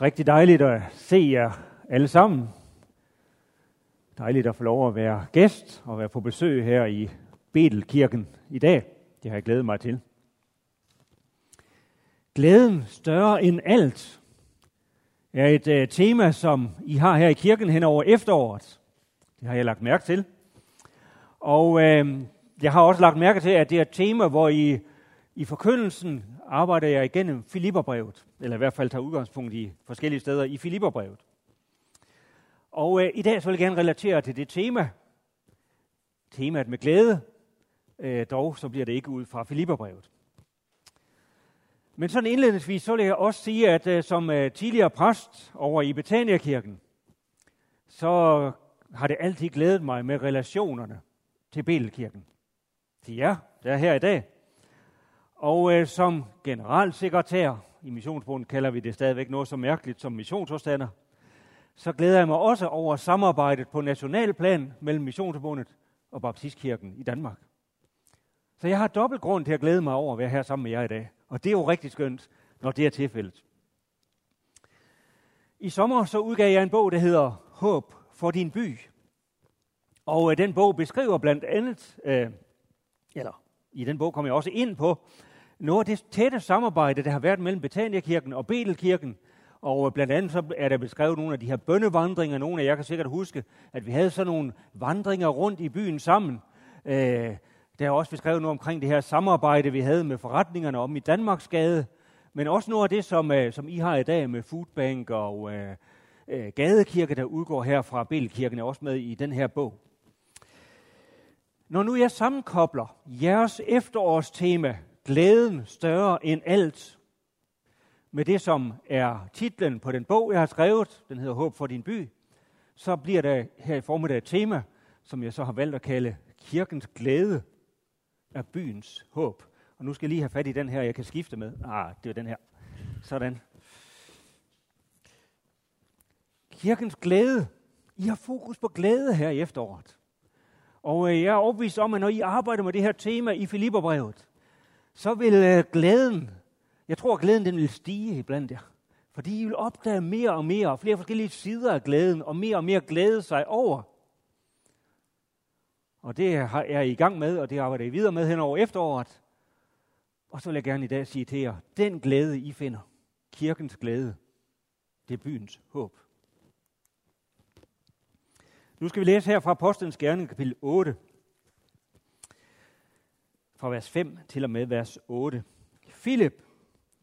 Rigtig dejligt at se jer alle sammen. Dejligt at få lov at være gæst og være på besøg her i Betelkirken i dag. Det har jeg glædet mig til. Glæden større end alt er et uh, tema, som I har her i kirken hen over efteråret. Det har jeg lagt mærke til. Og uh, jeg har også lagt mærke til, at det er et tema, hvor I i forkyndelsen arbejder jeg igennem Filipperbrevet, eller i hvert fald tager udgangspunkt i forskellige steder i Filipperbrevet. Og øh, i dag så vil jeg gerne relatere til det tema, temaet med glæde, øh, dog så bliver det ikke ud fra Filipperbrevet. Men sådan indledningsvis, så vil jeg også sige, at øh, som øh, tidligere præst over i Betania-kirken, så har det altid glædet mig med relationerne til Betelkirken. Til jer, der er her i dag, og øh, som generalsekretær i missionsbundet kalder vi det stadigvæk noget så mærkeligt som missionsforstander. Så glæder jeg mig også over samarbejdet på nationalplan mellem Missionsforbundet og Baptistkirken i Danmark. Så jeg har dobbelt grund til at glæde mig over at være her sammen med jer i dag. Og det er jo rigtig skønt, når det er tilfældet. I sommer så udgav jeg en bog, der hedder Håb for din by. Og øh, den bog beskriver blandt andet, øh, eller i den bog kommer jeg også ind på, noget af det tætte samarbejde, der har været mellem Betania-kirken og Betelkirken, og øh, blandt andet så er der beskrevet nogle af de her bønnevandringer. Nogle af jer kan sikkert huske, at vi havde sådan nogle vandringer rundt i byen sammen. Øh, der er også beskrevet noget omkring det her samarbejde, vi havde med forretningerne om i Danmarksgade. Men også noget af det, som, øh, som I har i dag med Foodbank og øh, øh, Gadekirke, der udgår her fra Betelkirken, er også med i den her bog. Når nu jeg sammenkobler jeres efterårstema, glæden større end alt, med det, som er titlen på den bog, jeg har skrevet, den hedder Håb for din by, så bliver der her i formiddag et tema, som jeg så har valgt at kalde Kirkens glæde er byens håb. Og nu skal jeg lige have fat i den her, jeg kan skifte med. Ah, det er den her. Sådan. Kirkens glæde. I har fokus på glæde her i efteråret. Og øh, jeg er overbevist om, at når I arbejder med det her tema i Filipperbrevet, så vil øh, glæden, jeg tror, at glæden den vil stige iblandt jer. Fordi I vil opdage mere og mere, og flere forskellige sider af glæden, og mere og mere glæde sig over. Og det er jeg i gang med, og det arbejder I videre med hen over efteråret. Og så vil jeg gerne i dag sige til jer, den glæde, I finder, kirkens glæde, det er byens håb. Nu skal vi læse her fra Apostlenes Gerning, kapitel 8, fra vers 5 til og med vers 8. Philip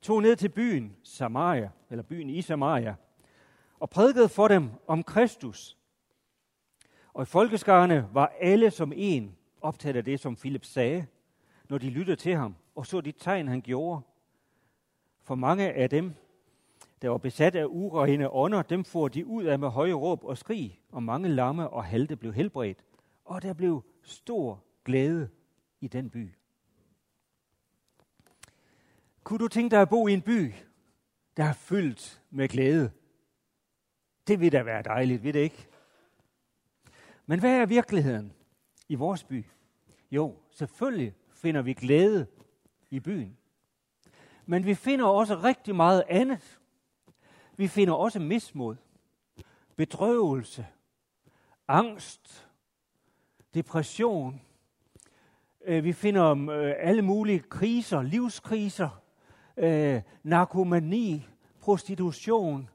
tog ned til byen Samaria, eller byen i Samaria, og prædikede for dem om Kristus. Og i folkeskarne var alle som en optaget af det, som Philip sagde, når de lyttede til ham og så de tegn, han gjorde. For mange af dem, der var besat af urene ånder, dem får de ud af med høje råb og skrig, og mange lamme og halte blev helbredt, og der blev stor glæde i den by. Kunne du tænke dig at bo i en by, der er fyldt med glæde? Det vil da være dejligt, vil det ikke? Men hvad er virkeligheden i vores by? Jo, selvfølgelig finder vi glæde i byen. Men vi finder også rigtig meget andet. Vi finder også mismod, bedrøvelse, angst, depression. Øh, vi finder øh, alle mulige kriser, livskriser, øh, narkomani, prostitution,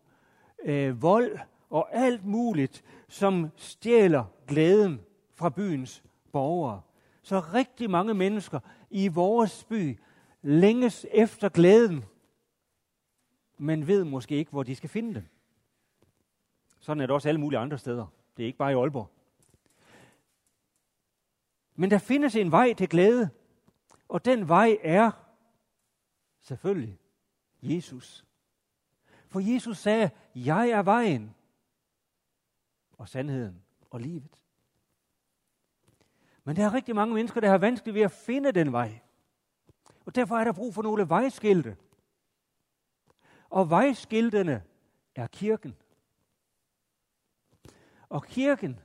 øh, vold og alt muligt, som stjæler glæden fra byens borgere. Så rigtig mange mennesker i vores by længes efter glæden, men ved måske ikke, hvor de skal finde den. Sådan er det også alle mulige andre steder. Det er ikke bare i Aalborg. Men der findes en vej til glæde, og den vej er Selvfølgelig. Jesus. For Jesus sagde, jeg er vejen og sandheden og livet. Men der er rigtig mange mennesker, der har vanskeligt ved at finde den vej. Og derfor er der brug for nogle vejskilte. Og vejskiltene er kirken. Og kirken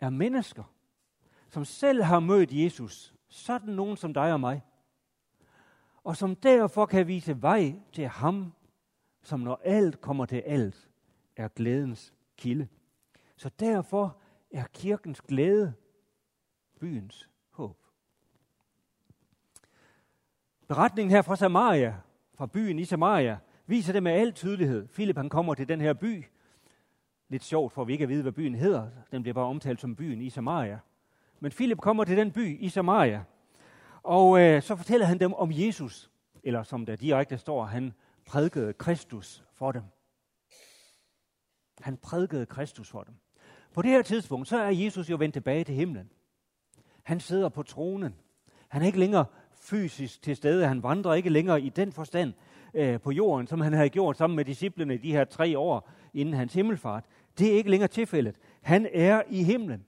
er mennesker, som selv har mødt Jesus. Sådan nogen som dig og mig og som derfor kan vise vej til ham, som når alt kommer til alt, er glædens kilde. Så derfor er kirkens glæde byens håb. Beretningen her fra Samaria, fra byen i Samaria, viser det med al tydelighed. Philip han kommer til den her by. Lidt sjovt, for vi ikke at vide, hvad byen hedder. Den bliver bare omtalt som byen i Samaria. Men Philip kommer til den by i Samaria, og øh, så fortæller han dem om Jesus, eller som der direkte står, han prædikede Kristus for dem. Han prædikede Kristus for dem. På det her tidspunkt, så er Jesus jo vendt tilbage til himlen. Han sidder på tronen. Han er ikke længere fysisk til stede. Han vandrer ikke længere i den forstand øh, på jorden, som han havde gjort sammen med disciplene de her tre år inden hans himmelfart. Det er ikke længere tilfældet. Han er i himlen.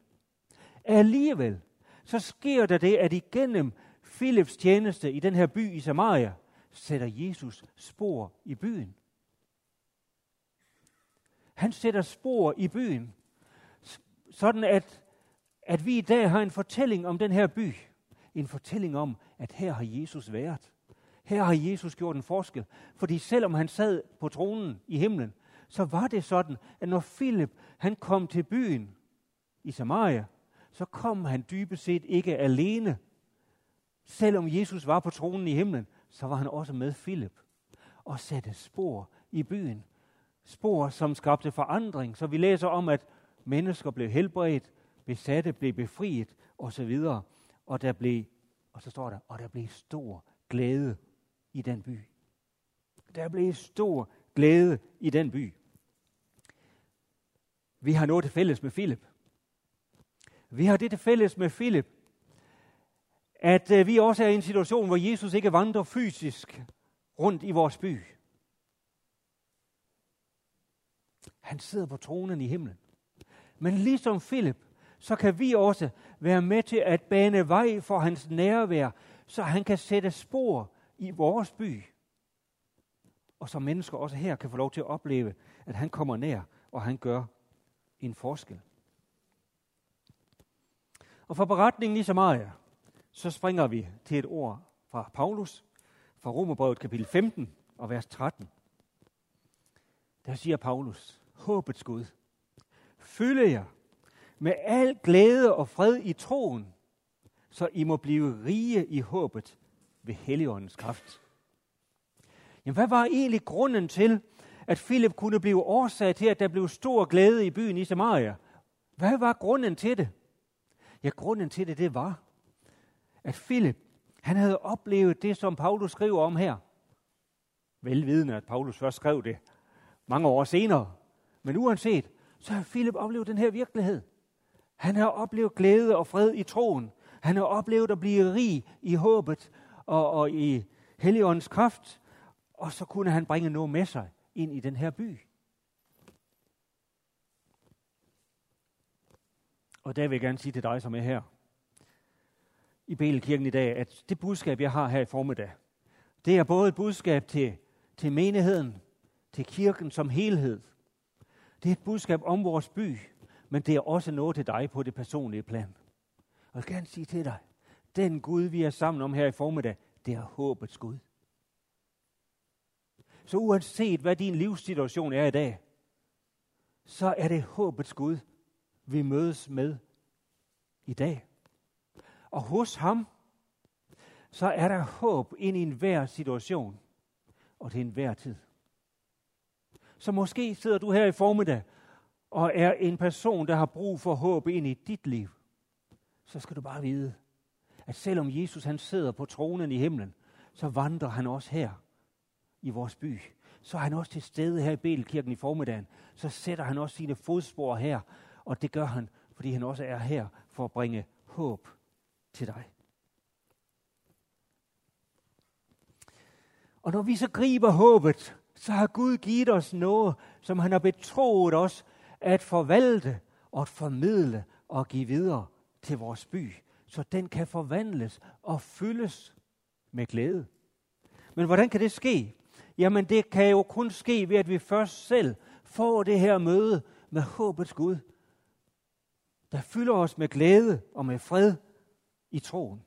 Alligevel, så sker der det, at igennem Philips tjeneste i den her by i Samaria, sætter Jesus spor i byen. Han sætter spor i byen, sådan at, at vi i dag har en fortælling om den her by. En fortælling om, at her har Jesus været. Her har Jesus gjort en forskel. Fordi selvom han sad på tronen i himlen, så var det sådan, at når Philip han kom til byen i Samaria, så kom han dybest set ikke alene. Selvom Jesus var på tronen i himlen, så var han også med Philip og satte spor i byen. Spor, som skabte forandring. Så vi læser om, at mennesker blev helbredt, besatte blev befriet osv. Og der blev, og så står der, og der blev stor glæde i den by. Der blev stor glæde i den by. Vi har noget til fælles med Philip. Vi har det til fælles med Philip, at øh, vi også er i en situation, hvor Jesus ikke vandrer fysisk rundt i vores by. Han sidder på tronen i himlen. Men ligesom Philip, så kan vi også være med til at bane vej for hans nærvær, så han kan sætte spor i vores by. Og så mennesker også her kan få lov til at opleve, at han kommer nær, og han gør en forskel. Og for beretningen i Samaria, så springer vi til et ord fra Paulus, fra Romerbrevet kapitel 15 og vers 13. Der siger Paulus, håbets Gud, fylde jer med al glæde og fred i troen, så I må blive rige i håbet ved Helligåndens kraft. Jamen, hvad var egentlig grunden til, at Philip kunne blive årsag til, at der blev stor glæde i byen i Samaria? Hvad var grunden til det? Ja, grunden til det, det var, at Philip, han havde oplevet det, som Paulus skriver om her. Velvidende, at Paulus først skrev det mange år senere. Men uanset, så har Philip oplevet den her virkelighed. Han har oplevet glæde og fred i troen. Han har oplevet at blive rig i håbet og, og i Helligåndens kraft. Og så kunne han bringe noget med sig ind i den her by. Og der vil jeg gerne sige til dig, som er her i Belkirken i dag, at det budskab, jeg har her i formiddag, det er både et budskab til, til menigheden, til kirken som helhed. Det er et budskab om vores by, men det er også noget til dig på det personlige plan. Og jeg vil gerne sige til dig, den Gud, vi er sammen om her i formiddag, det er håbets Gud. Så uanset hvad din livssituation er i dag, så er det håbets Gud, vi mødes med i dag. Og hos ham, så er der håb ind i enhver situation og til enhver tid. Så måske sidder du her i formiddag og er en person, der har brug for håb ind i dit liv. Så skal du bare vide, at selvom Jesus han sidder på tronen i himlen, så vandrer han også her i vores by. Så er han også til stede her i Betelkirken i formiddagen. Så sætter han også sine fodspor her, og det gør han, fordi han også er her for at bringe håb til dig. Og når vi så griber håbet, så har Gud givet os noget, som han har betroet os at forvalte og at formidle og give videre til vores by, så den kan forvandles og fyldes med glæde. Men hvordan kan det ske? Jamen det kan jo kun ske ved, at vi først selv får det her møde med håbets Gud, der fylder os med glæde og med fred i troen.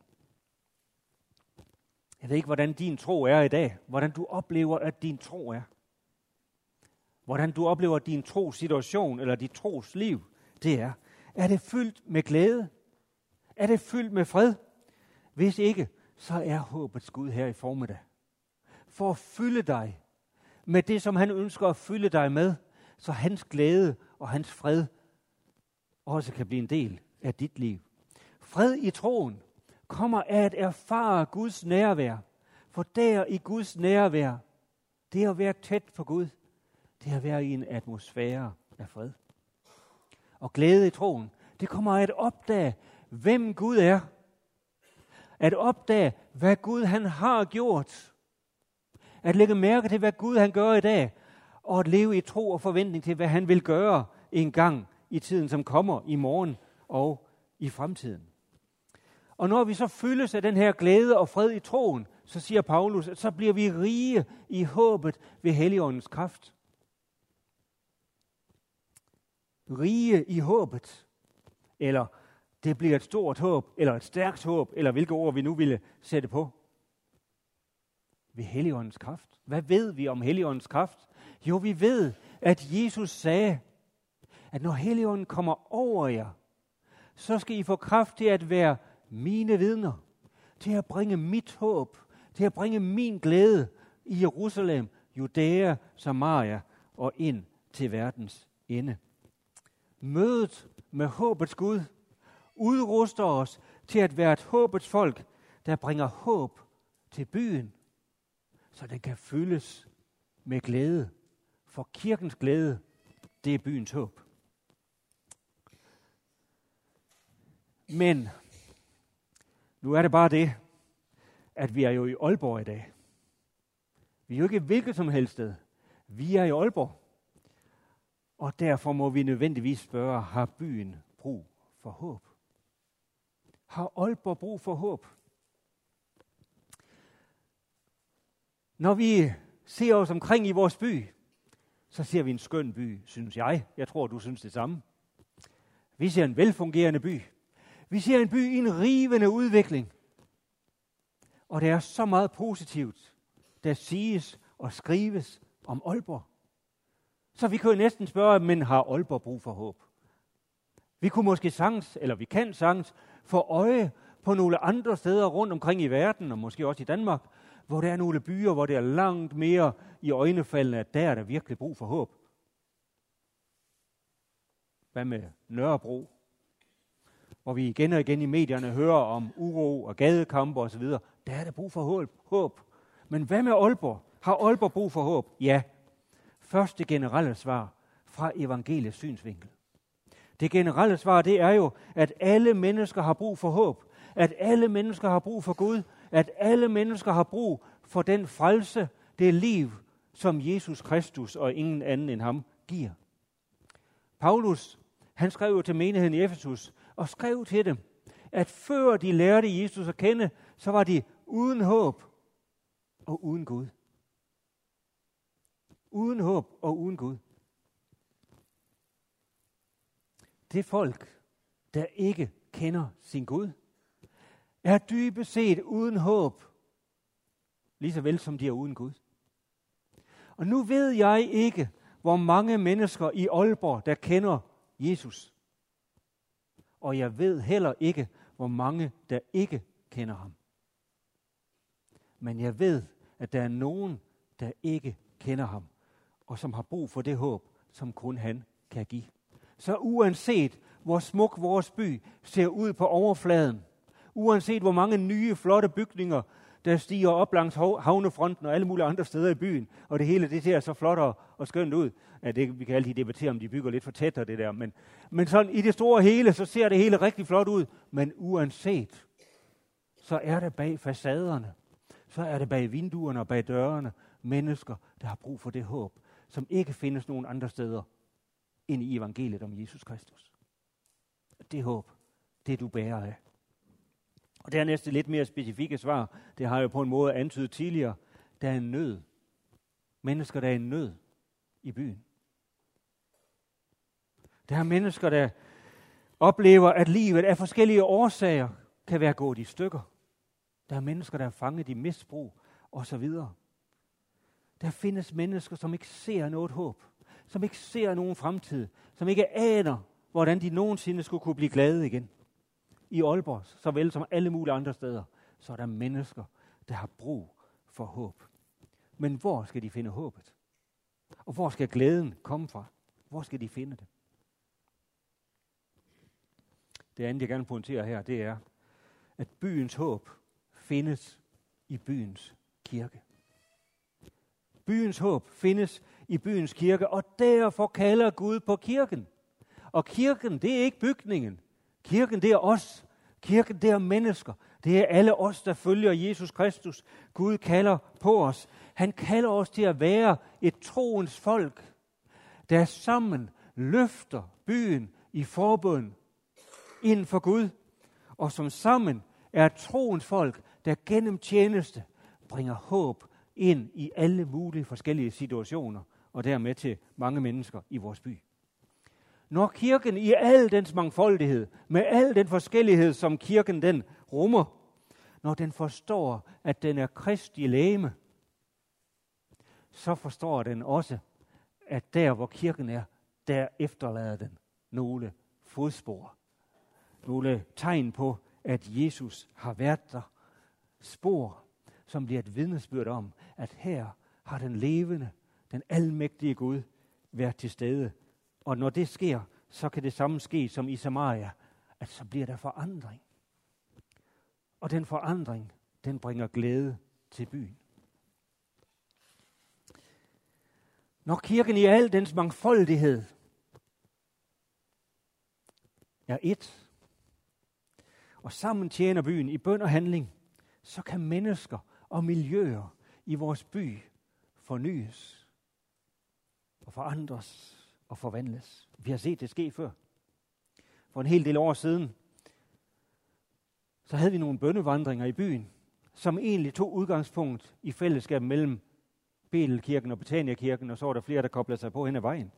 Jeg ved ikke, hvordan din tro er i dag. Hvordan du oplever, at din tro er. hvordan du oplever din tro-situation eller dit tros liv, det er, er det fyldt med glæde? Er det fyldt med fred? Hvis ikke, så er håbets Gud her i formiddag. For at fylde dig med det, som han ønsker at fylde dig med, så hans glæde og hans fred også kan blive en del af dit liv. Fred i troen kommer af at erfare Guds nærvær. For der i Guds nærvær, det at være tæt på Gud. Det at være i en atmosfære af fred. Og glæde i troen, det kommer af at opdage, hvem Gud er. At opdage, hvad Gud han har gjort. At lægge mærke til, hvad Gud han gør i dag. Og at leve i tro og forventning til, hvad han vil gøre en gang i tiden, som kommer i morgen og i fremtiden. Og når vi så fyldes af den her glæde og fred i troen, så siger Paulus, at så bliver vi rige i håbet ved Helligåndens kraft. Rige i håbet. Eller det bliver et stort håb, eller et stærkt håb, eller hvilke ord vi nu ville sætte på. Ved Helligåndens kraft. Hvad ved vi om Helligåndens kraft? Jo, vi ved, at Jesus sagde, at når Helligånden kommer over jer, så skal I få kraft til at være mine vidner, til at bringe mit håb, til at bringe min glæde i Jerusalem, Judæa, Samaria og ind til verdens ende. Mødet med håbets Gud udruster os til at være et håbets folk, der bringer håb til byen, så den kan fyldes med glæde. For kirkens glæde, det er byens håb. Men nu er det bare det, at vi er jo i Aalborg i dag. Vi er jo ikke hvilket som helst sted. Vi er i Aalborg. Og derfor må vi nødvendigvis spørge, har byen brug for håb? Har Aalborg brug for håb? Når vi ser os omkring i vores by, så ser vi en skøn by, synes jeg. Jeg tror, du synes det samme. Vi ser en velfungerende by. Vi ser en by i en rivende udvikling. Og det er så meget positivt, der siges og skrives om Aalborg. Så vi kunne næsten spørge, men har Aalborg brug for håb? Vi kunne måske sangs, eller vi kan sangs, få øje på nogle andre steder rundt omkring i verden, og måske også i Danmark, hvor der er nogle byer, hvor det er langt mere i øjnefaldene, at der er der virkelig brug for håb. Hvad med Nørrebro? Hvor vi igen og igen i medierne hører om uro og gadekampe osv., der er der brug for håb. Men hvad med Aalborg? Har Aalborg brug for håb? Ja. Første generelle svar fra evangeliets synsvinkel. Det generelle svar, det er jo, at alle mennesker har brug for håb. At alle mennesker har brug for Gud. At alle mennesker har brug for den frelse, det liv, som Jesus Kristus og ingen anden end ham giver. Paulus, han skrev jo til menigheden i Efesus, og skrev til dem, at før de lærte Jesus at kende, så var de uden håb og uden Gud. Uden håb og uden Gud. Det folk, der ikke kender sin Gud, er dybest set uden håb, lige så vel som de er uden Gud. Og nu ved jeg ikke, hvor mange mennesker i Aalborg, der kender Jesus og jeg ved heller ikke, hvor mange der ikke kender ham. Men jeg ved, at der er nogen, der ikke kender ham, og som har brug for det håb, som kun han kan give. Så uanset hvor smuk vores by ser ud på overfladen, uanset hvor mange nye, flotte bygninger, der stiger op langs havnefronten og alle mulige andre steder i byen, og det hele det ser så flot og, og skønt ud, at det, vi kan altid debattere, om de bygger lidt for tæt og det der, men, men sådan i det store hele, så ser det hele rigtig flot ud, men uanset, så er det bag facaderne, så er det bag vinduerne og bag dørene, mennesker, der har brug for det håb, som ikke findes nogen andre steder end i evangeliet om Jesus Kristus. Det håb, det du bærer af. Og det næste lidt mere specifikke svar, det har jeg jo på en måde antydet tidligere. Der er en nød. Mennesker, der er en nød i byen. Der er mennesker, der oplever, at livet af forskellige årsager kan være gået i stykker. Der er mennesker, der er fanget i misbrug osv. Der findes mennesker, som ikke ser noget håb. som ikke ser nogen fremtid, som ikke aner, hvordan de nogensinde skulle kunne blive glade igen. I Aalborg, såvel som alle mulige andre steder, så er der mennesker, der har brug for håb. Men hvor skal de finde håbet? Og hvor skal glæden komme fra? Hvor skal de finde det? Det andet, jeg gerne pointerer her, det er, at byens håb findes i byens kirke. Byens håb findes i byens kirke, og derfor kalder Gud på kirken. Og kirken, det er ikke bygningen. Kirken, det er os. Kirken, det er mennesker. Det er alle os, der følger Jesus Kristus. Gud kalder på os. Han kalder os til at være et troens folk, der sammen løfter byen i forbund inden for Gud, og som sammen er troens folk, der gennem tjeneste bringer håb ind i alle mulige forskellige situationer, og dermed til mange mennesker i vores by. Når kirken i al dens mangfoldighed, med al den forskellighed, som kirken den rummer, når den forstår, at den er Kristi læme, så forstår den også, at der hvor kirken er, der efterlader den nogle fodspor. Nogle tegn på, at Jesus har været der. Spor, som bliver et vidnesbyrd om, at her har den levende, den almægtige Gud været til stede. Og når det sker, så kan det samme ske som i Samaria, at så bliver der forandring. Og den forandring, den bringer glæde til byen. Når kirken i al dens mangfoldighed er et, og sammen tjener byen i bøn og handling, så kan mennesker og miljøer i vores by fornyes og forandres og forvandles. Vi har set det ske før. For en hel del år siden, så havde vi nogle bønnevandringer i byen, som egentlig tog udgangspunkt i fællesskab mellem Betelkirken og Betaniakirken, og så var der flere, der koblede sig på hen ad vejen.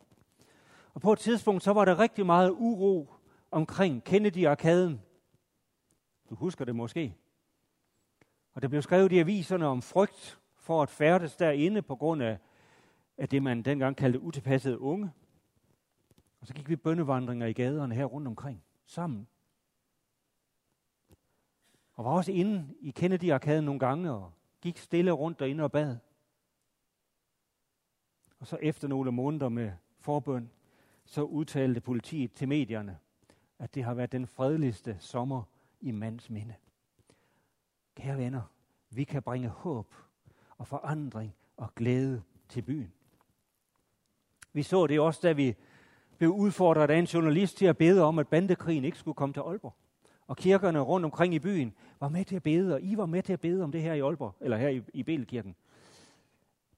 Og på et tidspunkt, så var der rigtig meget uro omkring Kennedy-arkaden. Du husker det måske. Og der blev skrevet i aviserne om frygt for at færdes derinde på grund af, af det, man dengang kaldte utilpassede unge. Og så gik vi bønnevandringer i gaderne her rundt omkring, sammen. Og var også inde i Kennedy-arkaden nogle gange, og gik stille rundt derinde og bad. Og så efter nogle måneder med forbøn, så udtalte politiet til medierne, at det har været den fredeligste sommer i mands minde. Kære venner, vi kan bringe håb og forandring og glæde til byen. Vi så det også, da vi blev udfordret af en journalist til at bede om, at bandekrigen ikke skulle komme til Aalborg. Og kirkerne rundt omkring i byen var med til at bede, og I var med til at bede om det her i Aalborg, eller her i, i Belkirken.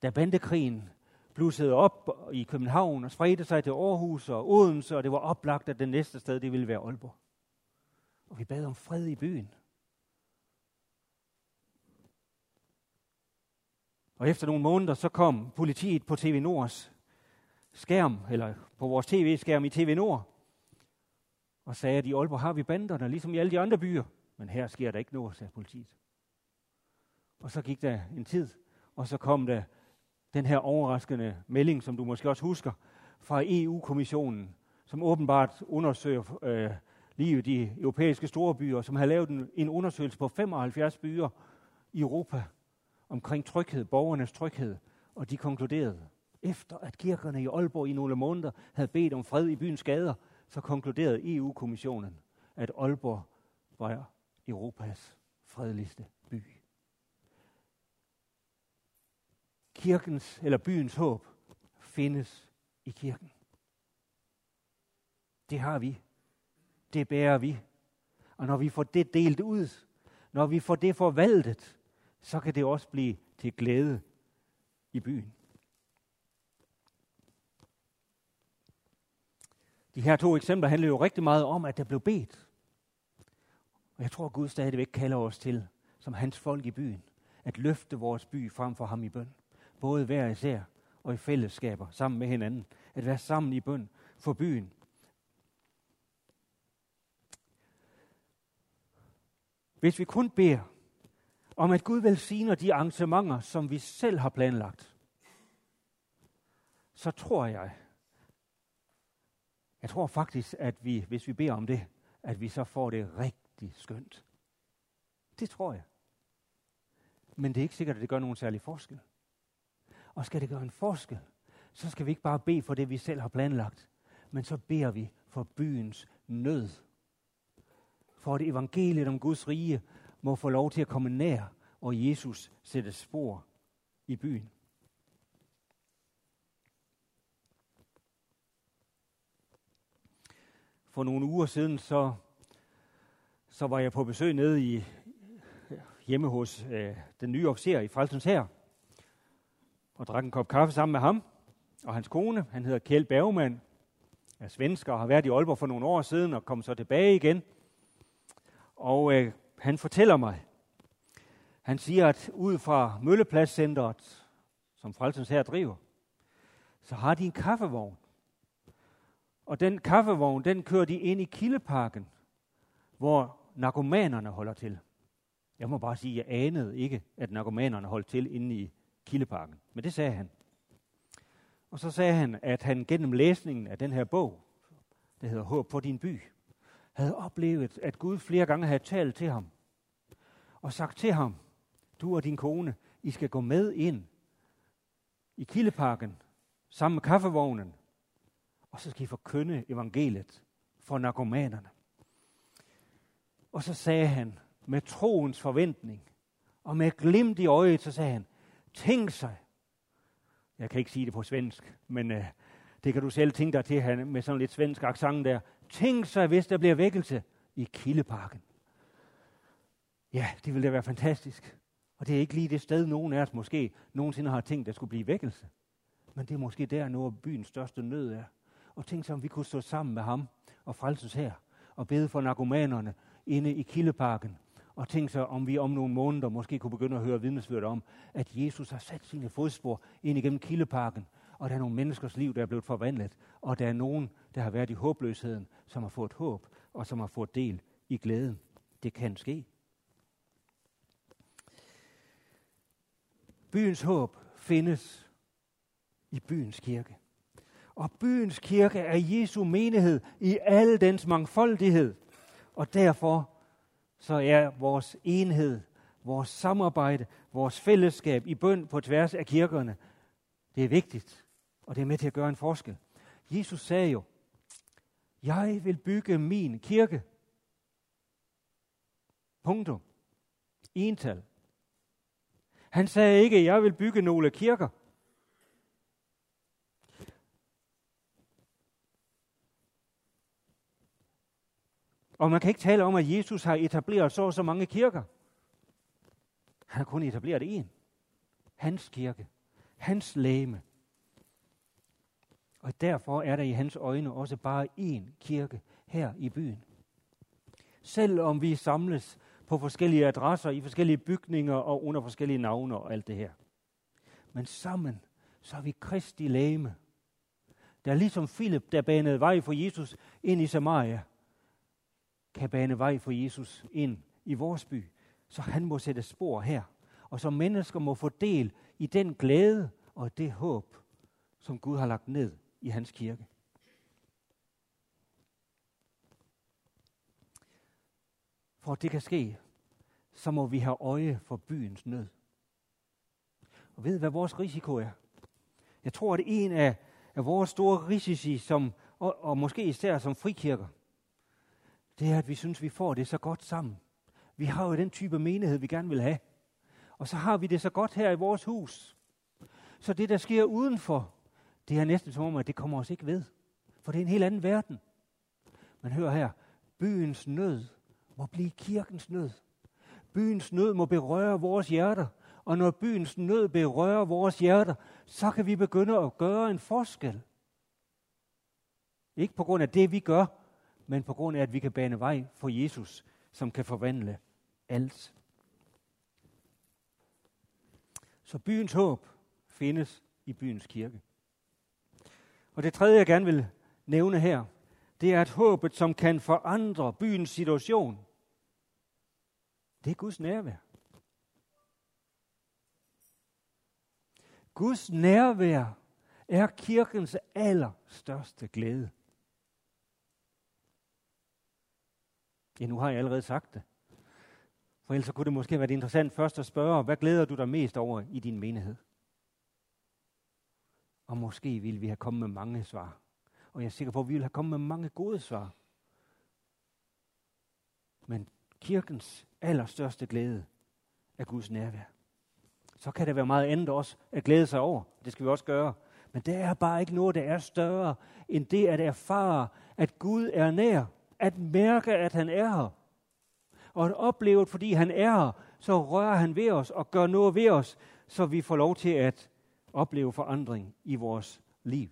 Da bandekrigen blussede op i København og spredte sig til Aarhus og Odense, og det var oplagt, at det næste sted det ville være Aalborg. Og vi bad om fred i byen. Og efter nogle måneder, så kom politiet på TV Nords skærm, eller på vores tv-skærm i TV Nord, og sagde, at i Aalborg har vi banderne, ligesom i alle de andre byer. Men her sker der ikke noget, sagde politiet. Og så gik der en tid, og så kom der den her overraskende melding, som du måske også husker, fra EU-kommissionen, som åbenbart undersøger øh, livet i europæiske store byer, som har lavet en, en undersøgelse på 75 byer i Europa omkring tryghed, borgernes tryghed, og de konkluderede, efter at kirkerne i Aalborg i nogle måneder havde bedt om fred i byens gader, så konkluderede EU-kommissionen, at Aalborg var Europas fredeligste by. Kirkens eller byens håb findes i kirken. Det har vi. Det bærer vi. Og når vi får det delt ud, når vi får det forvaltet, så kan det også blive til glæde i byen. De her to eksempler handler jo rigtig meget om, at der blev bedt. Og jeg tror, at Gud stadigvæk kalder os til, som hans folk i byen, at løfte vores by frem for ham i bøn. Både hver især og i fællesskaber sammen med hinanden. At være sammen i bøn for byen. Hvis vi kun beder om, at Gud velsigner de arrangementer, som vi selv har planlagt, så tror jeg, jeg tror faktisk, at vi, hvis vi beder om det, at vi så får det rigtig skønt. Det tror jeg. Men det er ikke sikkert, at det gør nogen særlig forskel. Og skal det gøre en forskel, så skal vi ikke bare bede for det, vi selv har planlagt, men så beder vi for byens nød. For at evangeliet om Guds rige må få lov til at komme nær, og Jesus sætte spor i byen. For nogle uger siden, så, så var jeg på besøg nede i, hjemme hos øh, den nye officer i Frelsens her, og drak en kop kaffe sammen med ham og hans kone. Han hedder Kjeld Bergman, er svensker og har været i Aalborg for nogle år siden og kom så tilbage igen. Og øh, han fortæller mig, han siger, at ud fra Møllepladscenteret, som Frelsens her driver, så har de en kaffevogn. Og den kaffevogn, den kører de ind i Kildeparken, hvor narkomanerne holder til. Jeg må bare sige, at jeg anede ikke, at narkomanerne holdt til inde i Kildeparken. Men det sagde han. Og så sagde han, at han gennem læsningen af den her bog, der hedder Håb på din by, havde oplevet, at Gud flere gange havde talt til ham og sagt til ham, du og din kone, I skal gå med ind i Kildeparken sammen med kaffevognen, og så skal I forkynde evangeliet for narkomanerne. Og så sagde han med troens forventning, og med glimt i øjet, så sagde han, tænk sig, jeg kan ikke sige det på svensk, men øh, det kan du selv tænke dig til, han med sådan lidt svensk accent der. Tænk sig, hvis der bliver vækkelse i Kildeparken. Ja, det ville da være fantastisk. Og det er ikke lige det sted, nogen af os måske nogensinde har tænkt, der skulle blive vækkelse. Men det er måske der, noget byens største nød er. Og tænk sig, om vi kunne stå sammen med ham og frelses her, og bede for narkomanerne inde i Kildeparken. Og tænk sig, om vi om nogle måneder måske kunne begynde at høre vidnesbyrd om, at Jesus har sat sine fodspor ind igennem Kildeparken, og der er nogle menneskers liv, der er blevet forvandlet, og der er nogen, der har været i håbløsheden, som har fået håb, og som har fået del i glæden. Det kan ske. Byens håb findes i byens kirke. Og byens kirke er Jesu menighed i al dens mangfoldighed. Og derfor så er vores enhed, vores samarbejde, vores fællesskab i bøn på tværs af kirkerne, det er vigtigt, og det er med til at gøre en forskel. Jesus sagde jo, jeg vil bygge min kirke. Punktum. Ental. Han sagde ikke, jeg vil bygge nogle kirker. Og man kan ikke tale om, at Jesus har etableret så og så mange kirker. Han har kun etableret én. Hans kirke. Hans læme. Og derfor er der i hans øjne også bare én kirke her i byen. Selvom vi samles på forskellige adresser, i forskellige bygninger og under forskellige navne og alt det her. Men sammen, så er vi Kristi læme. Der er ligesom Philip, der banede vej for Jesus ind i Samaria, kan bane vej for Jesus ind i vores by, så han må sætte spor her. Og så mennesker må få del i den glæde og det håb, som Gud har lagt ned i hans kirke. For at det kan ske, så må vi have øje for byens nød. Og ved hvad vores risiko er? Jeg tror, at en af, af vores store risici, som, og, og måske især som frikirker, det er, at vi synes, vi får det så godt sammen. Vi har jo den type menighed, vi gerne vil have. Og så har vi det så godt her i vores hus. Så det, der sker udenfor, det er næsten som om, at det kommer os ikke ved. For det er en helt anden verden. Man hører her, byens nød må blive kirkens nød. Byens nød må berøre vores hjerter. Og når byens nød berører vores hjerter, så kan vi begynde at gøre en forskel. Ikke på grund af det, vi gør, men på grund af, at vi kan bane vej for Jesus, som kan forvandle alt. Så byens håb findes i byens kirke. Og det tredje, jeg gerne vil nævne her, det er at håbet, som kan forandre byens situation. Det er Guds nærvær. Guds nærvær er kirkens allerstørste glæde. Ja, nu har jeg allerede sagt det. For ellers kunne det måske være interessant først at spørge, hvad glæder du dig mest over i din menighed? Og måske vil vi have kommet med mange svar. Og jeg er sikker på, at vi vil have kommet med mange gode svar. Men kirkens allerstørste glæde er Guds nærvær. Så kan der være meget andet også at glæde sig over. Det skal vi også gøre. Men der er bare ikke noget, der er større end det at erfare, at Gud er nær. At mærke, at han er her. Og at opleve, at fordi han er her, så rører han ved os og gør noget ved os, så vi får lov til at opleve forandring i vores liv.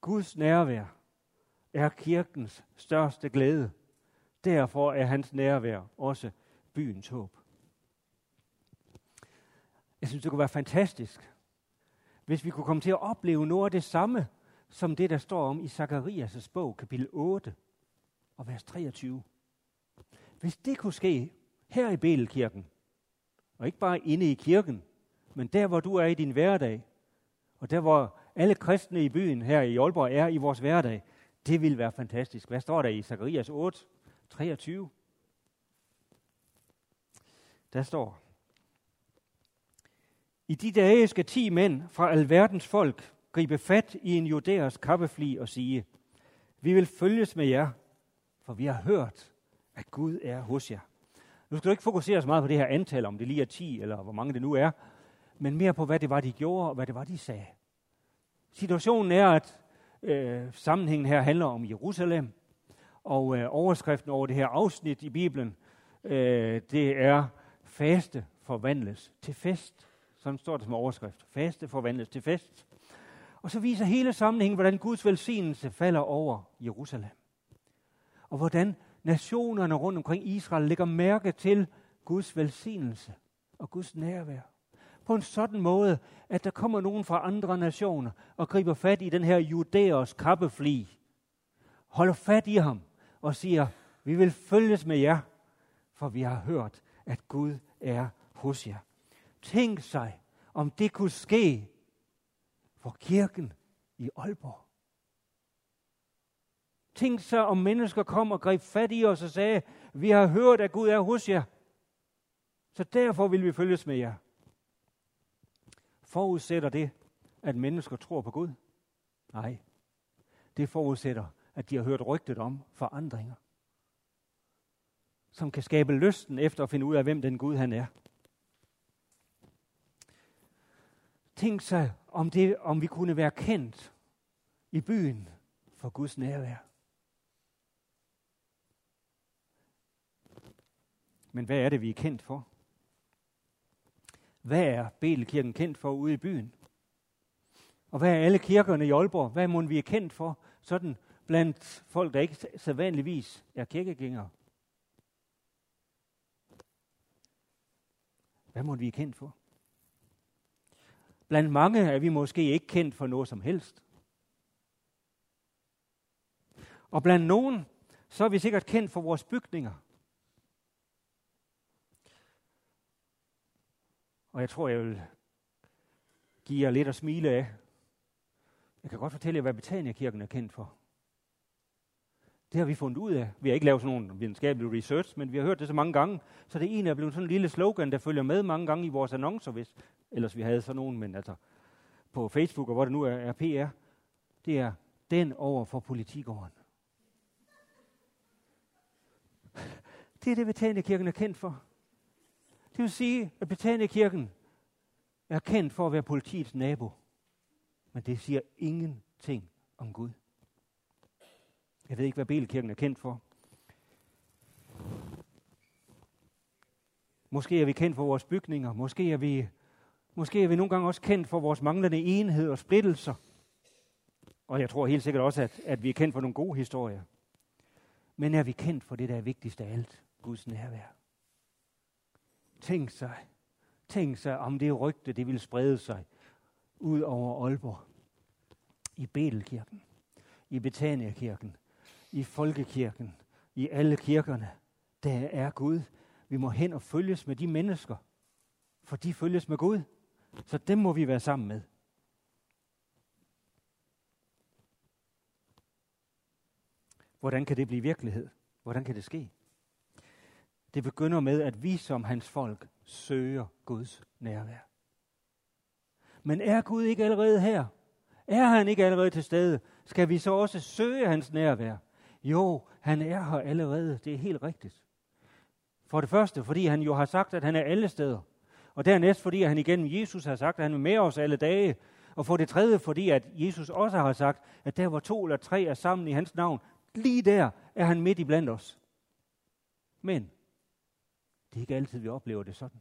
Guds nærvær er kirkens største glæde. Derfor er hans nærvær også byens håb. Jeg synes, det kunne være fantastisk, hvis vi kunne komme til at opleve noget af det samme, som det, der står om i Zakarias' bog, kapitel 8 og vers 23. Hvis det kunne ske her i Belkirken, og ikke bare inde i kirken, men der, hvor du er i din hverdag, og der, hvor alle kristne i byen her i Aalborg er i vores hverdag, det ville være fantastisk. Hvad står der i Zakarias 8, 23? Der står, i de dage skal ti mænd fra alverdens folk gribe fat i en judæers kappefli og sige, vi vil følges med jer, for vi har hørt, at Gud er hos jer. Nu skal du ikke fokusere så meget på det her antal, om det lige er 10, eller hvor mange det nu er, men mere på, hvad det var, de gjorde, og hvad det var, de sagde. Situationen er, at øh, sammenhængen her handler om Jerusalem, og øh, overskriften over det her afsnit i Bibelen, øh, det er faste forvandles til fest. Sådan står det som overskrift. Faste forvandles til fest. Og så viser hele sammenhængen, hvordan Guds velsignelse falder over Jerusalem. Og hvordan nationerne rundt omkring Israel lægger mærke til Guds velsignelse og Guds nærvær. På en sådan måde, at der kommer nogen fra andre nationer og griber fat i den her judæers kappefli, holder fat i ham og siger, vi vil følges med jer, for vi har hørt, at Gud er hos jer. Tænk sig, om det kunne ske for kirken i Aalborg. Tænk så, om mennesker kom og greb fat i os og sagde, vi har hørt, at Gud er hos jer. Så derfor vil vi følges med jer. Forudsætter det, at mennesker tror på Gud? Nej. Det forudsætter, at de har hørt rygtet om forandringer, som kan skabe lysten efter at finde ud af, hvem den Gud han er. Tænk sig, om, det, om vi kunne være kendt i byen for Guds nærvær. Men hvad er det, vi er kendt for? Hvad er Belkirken kendt for ude i byen? Og hvad er alle kirkerne i Aalborg? Hvad må vi er kendt for? Sådan blandt folk, der ikke sædvanligvis er kirkegængere. Hvad må vi er kendt for? Blandt mange er vi måske ikke kendt for noget som helst. Og blandt nogen, så er vi sikkert kendt for vores bygninger. Og jeg tror, jeg vil give jer lidt at smile af. Jeg kan godt fortælle jer, hvad Betania-kirken er kendt for. Det har vi fundet ud af. Vi har ikke lavet sådan nogle videnskabelige research, men vi har hørt det så mange gange. Så det ene er blevet sådan en lille slogan, der følger med mange gange i vores annoncer, hvis ellers vi havde sådan nogen, men altså på Facebook og hvor det nu er, er PR. Det er den over for politikåren. Det er det, Betaniekirken er kendt for. Det vil sige, at Betaniekirken er kendt for at være politiets nabo. Men det siger ingenting om Gud. Jeg ved ikke, hvad Belkirken er kendt for. Måske er vi kendt for vores bygninger. Måske er vi, måske er vi nogle gange også kendt for vores manglende enhed og splittelser. Og jeg tror helt sikkert også, at, at vi er kendt for nogle gode historier. Men er vi kendt for det, der er vigtigst af alt? Guds nærvær. Tænk sig, tænk sig, om det rygte, det ville sprede sig ud over Aalborg. I Betelkirken, i Betania-kirken, i Folkekirken, i alle kirkerne. Der er Gud. Vi må hen og følges med de mennesker, for de følges med Gud. Så dem må vi være sammen med. Hvordan kan det blive virkelighed? Hvordan kan det ske? Det begynder med, at vi som hans folk søger Guds nærvær. Men er Gud ikke allerede her? Er han ikke allerede til stede? Skal vi så også søge hans nærvær? Jo, han er her allerede. Det er helt rigtigt. For det første, fordi han jo har sagt, at han er alle steder. Og dernæst, fordi han igennem Jesus har sagt, at han er med os alle dage. Og for det tredje, fordi at Jesus også har sagt, at der hvor to eller tre er sammen i hans navn, lige der er han midt i blandt os. Men det er ikke altid, vi oplever det sådan.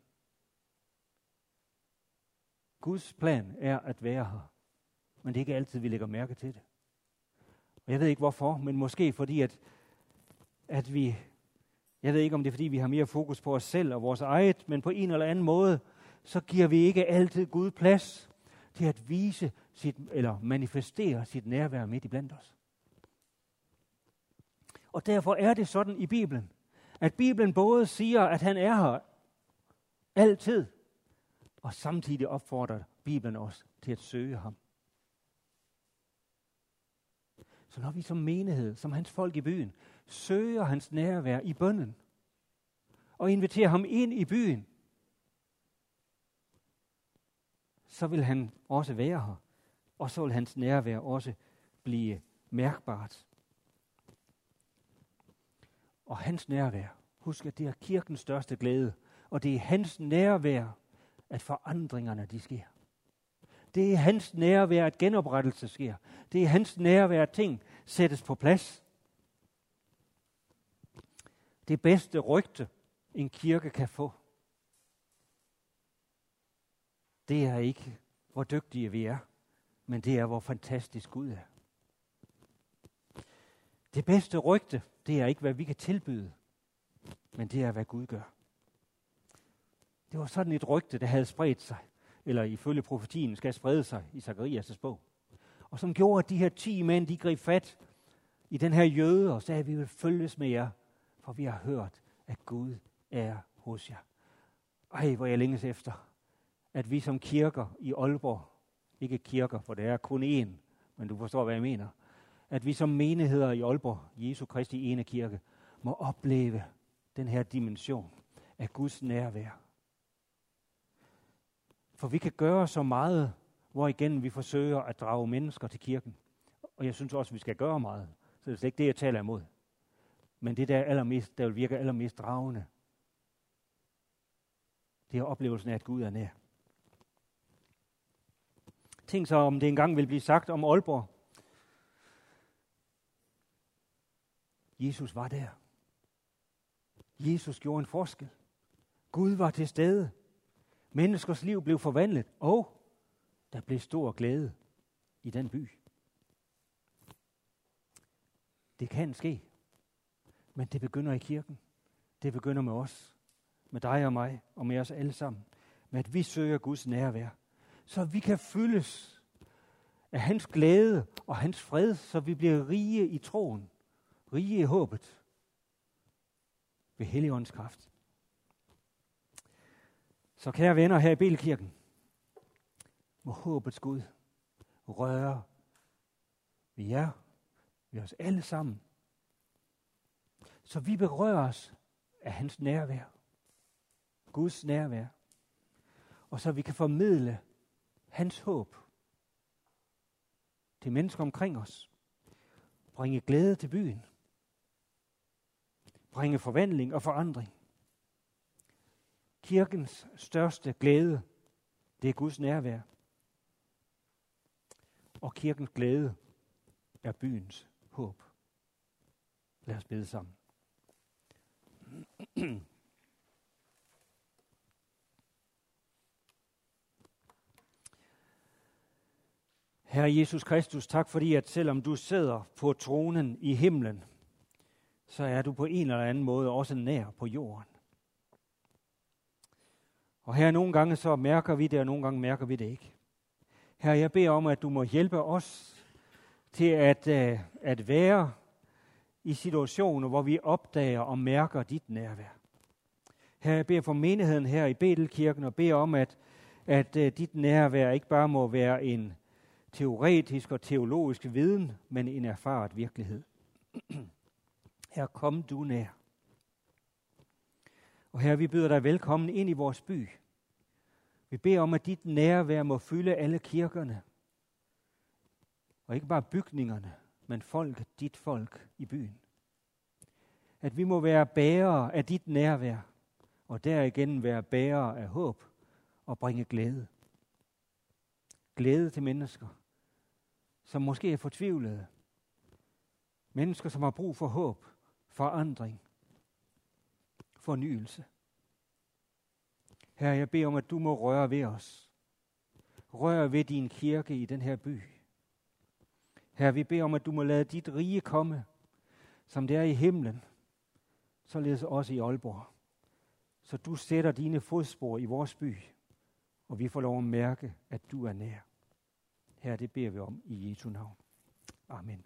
Guds plan er at være her, men det er ikke altid, vi lægger mærke til det. Og jeg ved ikke hvorfor, men måske fordi, at, at vi, jeg ved ikke om det er fordi, vi har mere fokus på os selv og vores eget, men på en eller anden måde, så giver vi ikke altid Gud plads til at vise sit, eller manifestere sit nærvær midt i blandt os. Og derfor er det sådan i Bibelen, at Bibelen både siger, at han er her altid, og samtidig opfordrer Bibelen os til at søge ham. Så når vi som menighed, som hans folk i byen, søger hans nærvær i bønden, og inviterer ham ind i byen, så vil han også være her, og så vil hans nærvær også blive mærkbart. Og hans nærvær, husk at det er kirkens største glæde, og det er hans nærvær, at forandringerne de sker. Det er hans nærvær, at genoprettelse sker. Det er hans nærvær, at ting sættes på plads. Det bedste rygte, en kirke kan få, det er ikke, hvor dygtige vi er, men det er, hvor fantastisk Gud er. Det bedste rygte, det er ikke, hvad vi kan tilbyde, men det er, hvad Gud gør. Det var sådan et rygte, der havde spredt sig, eller ifølge profetien skal sprede sig i Zacharias' bog. Og som gjorde, at de her ti mænd, de greb fat i den her jøde og sagde, at vi vil følges med jer, for vi har hørt, at Gud er hos jer. Ej, hvor jeg længes efter, at vi som kirker i Aalborg, ikke kirker, for det er kun én, men du forstår, hvad jeg mener, at vi som menigheder i Aalborg, Jesu Kristi ene kirke, må opleve den her dimension af Guds nærvær. For vi kan gøre så meget, hvor igen vi forsøger at drage mennesker til kirken. Og jeg synes også, at vi skal gøre meget. Så det er slet ikke det, jeg taler imod. Men det, der, er allermest, der vil virke allermest dragende, det er oplevelsen af, at Gud er nær. Tænk så, om det engang vil blive sagt om Aalborg. Jesus var der. Jesus gjorde en forskel. Gud var til stede. Menneskers liv blev forvandlet, og der blev stor glæde i den by. Det kan ske, men det begynder i kirken. Det begynder med os, med dig og mig, og med os alle sammen. Med at vi søger Guds nærvær, så vi kan fyldes af hans glæde og hans fred, så vi bliver rige i troen, rige i håbet ved Helligåndens kraft. Så kære venner her i Belkirken, må håbets Gud røre ved jer, ved os alle sammen, så vi berøres af hans nærvær, Guds nærvær, og så vi kan formidle hans håb til mennesker omkring os, bringe glæde til byen, bringe forvandling og forandring. Kirkens største glæde, det er Guds nærvær. Og kirkens glæde er byens håb. Lad os bede sammen. Herre Jesus Kristus, tak fordi, at selvom du sidder på tronen i himlen, så er du på en eller anden måde også nær på jorden. Og her nogle gange så mærker vi det, og nogle gange mærker vi det ikke. Her jeg beder om, at du må hjælpe os til at, øh, at være i situationer, hvor vi opdager og mærker dit nærvær. Her jeg beder for menigheden her i Betelkirken og beder om, at, at øh, dit nærvær ikke bare må være en teoretisk og teologisk viden, men en erfaret virkelighed. Her kom du nær. Og her vi byder dig velkommen ind i vores by. Vi beder om, at dit nærvær må fylde alle kirkerne. Og ikke bare bygningerne, men folk, dit folk i byen. At vi må være bærere af dit nærvær, og derigennem være bærere af håb og bringe glæde. Glæde til mennesker, som måske er fortvivlede. Mennesker, som har brug for håb, forandring, fornyelse. Herre, jeg beder om, at du må røre ved os. Rør ved din kirke i den her by. Herre, vi beder om, at du må lade dit rige komme, som det er i himlen, således også i Aalborg. Så du sætter dine fodspor i vores by, og vi får lov at mærke, at du er nær. Herre, det beder vi om i Jesu navn. Amen.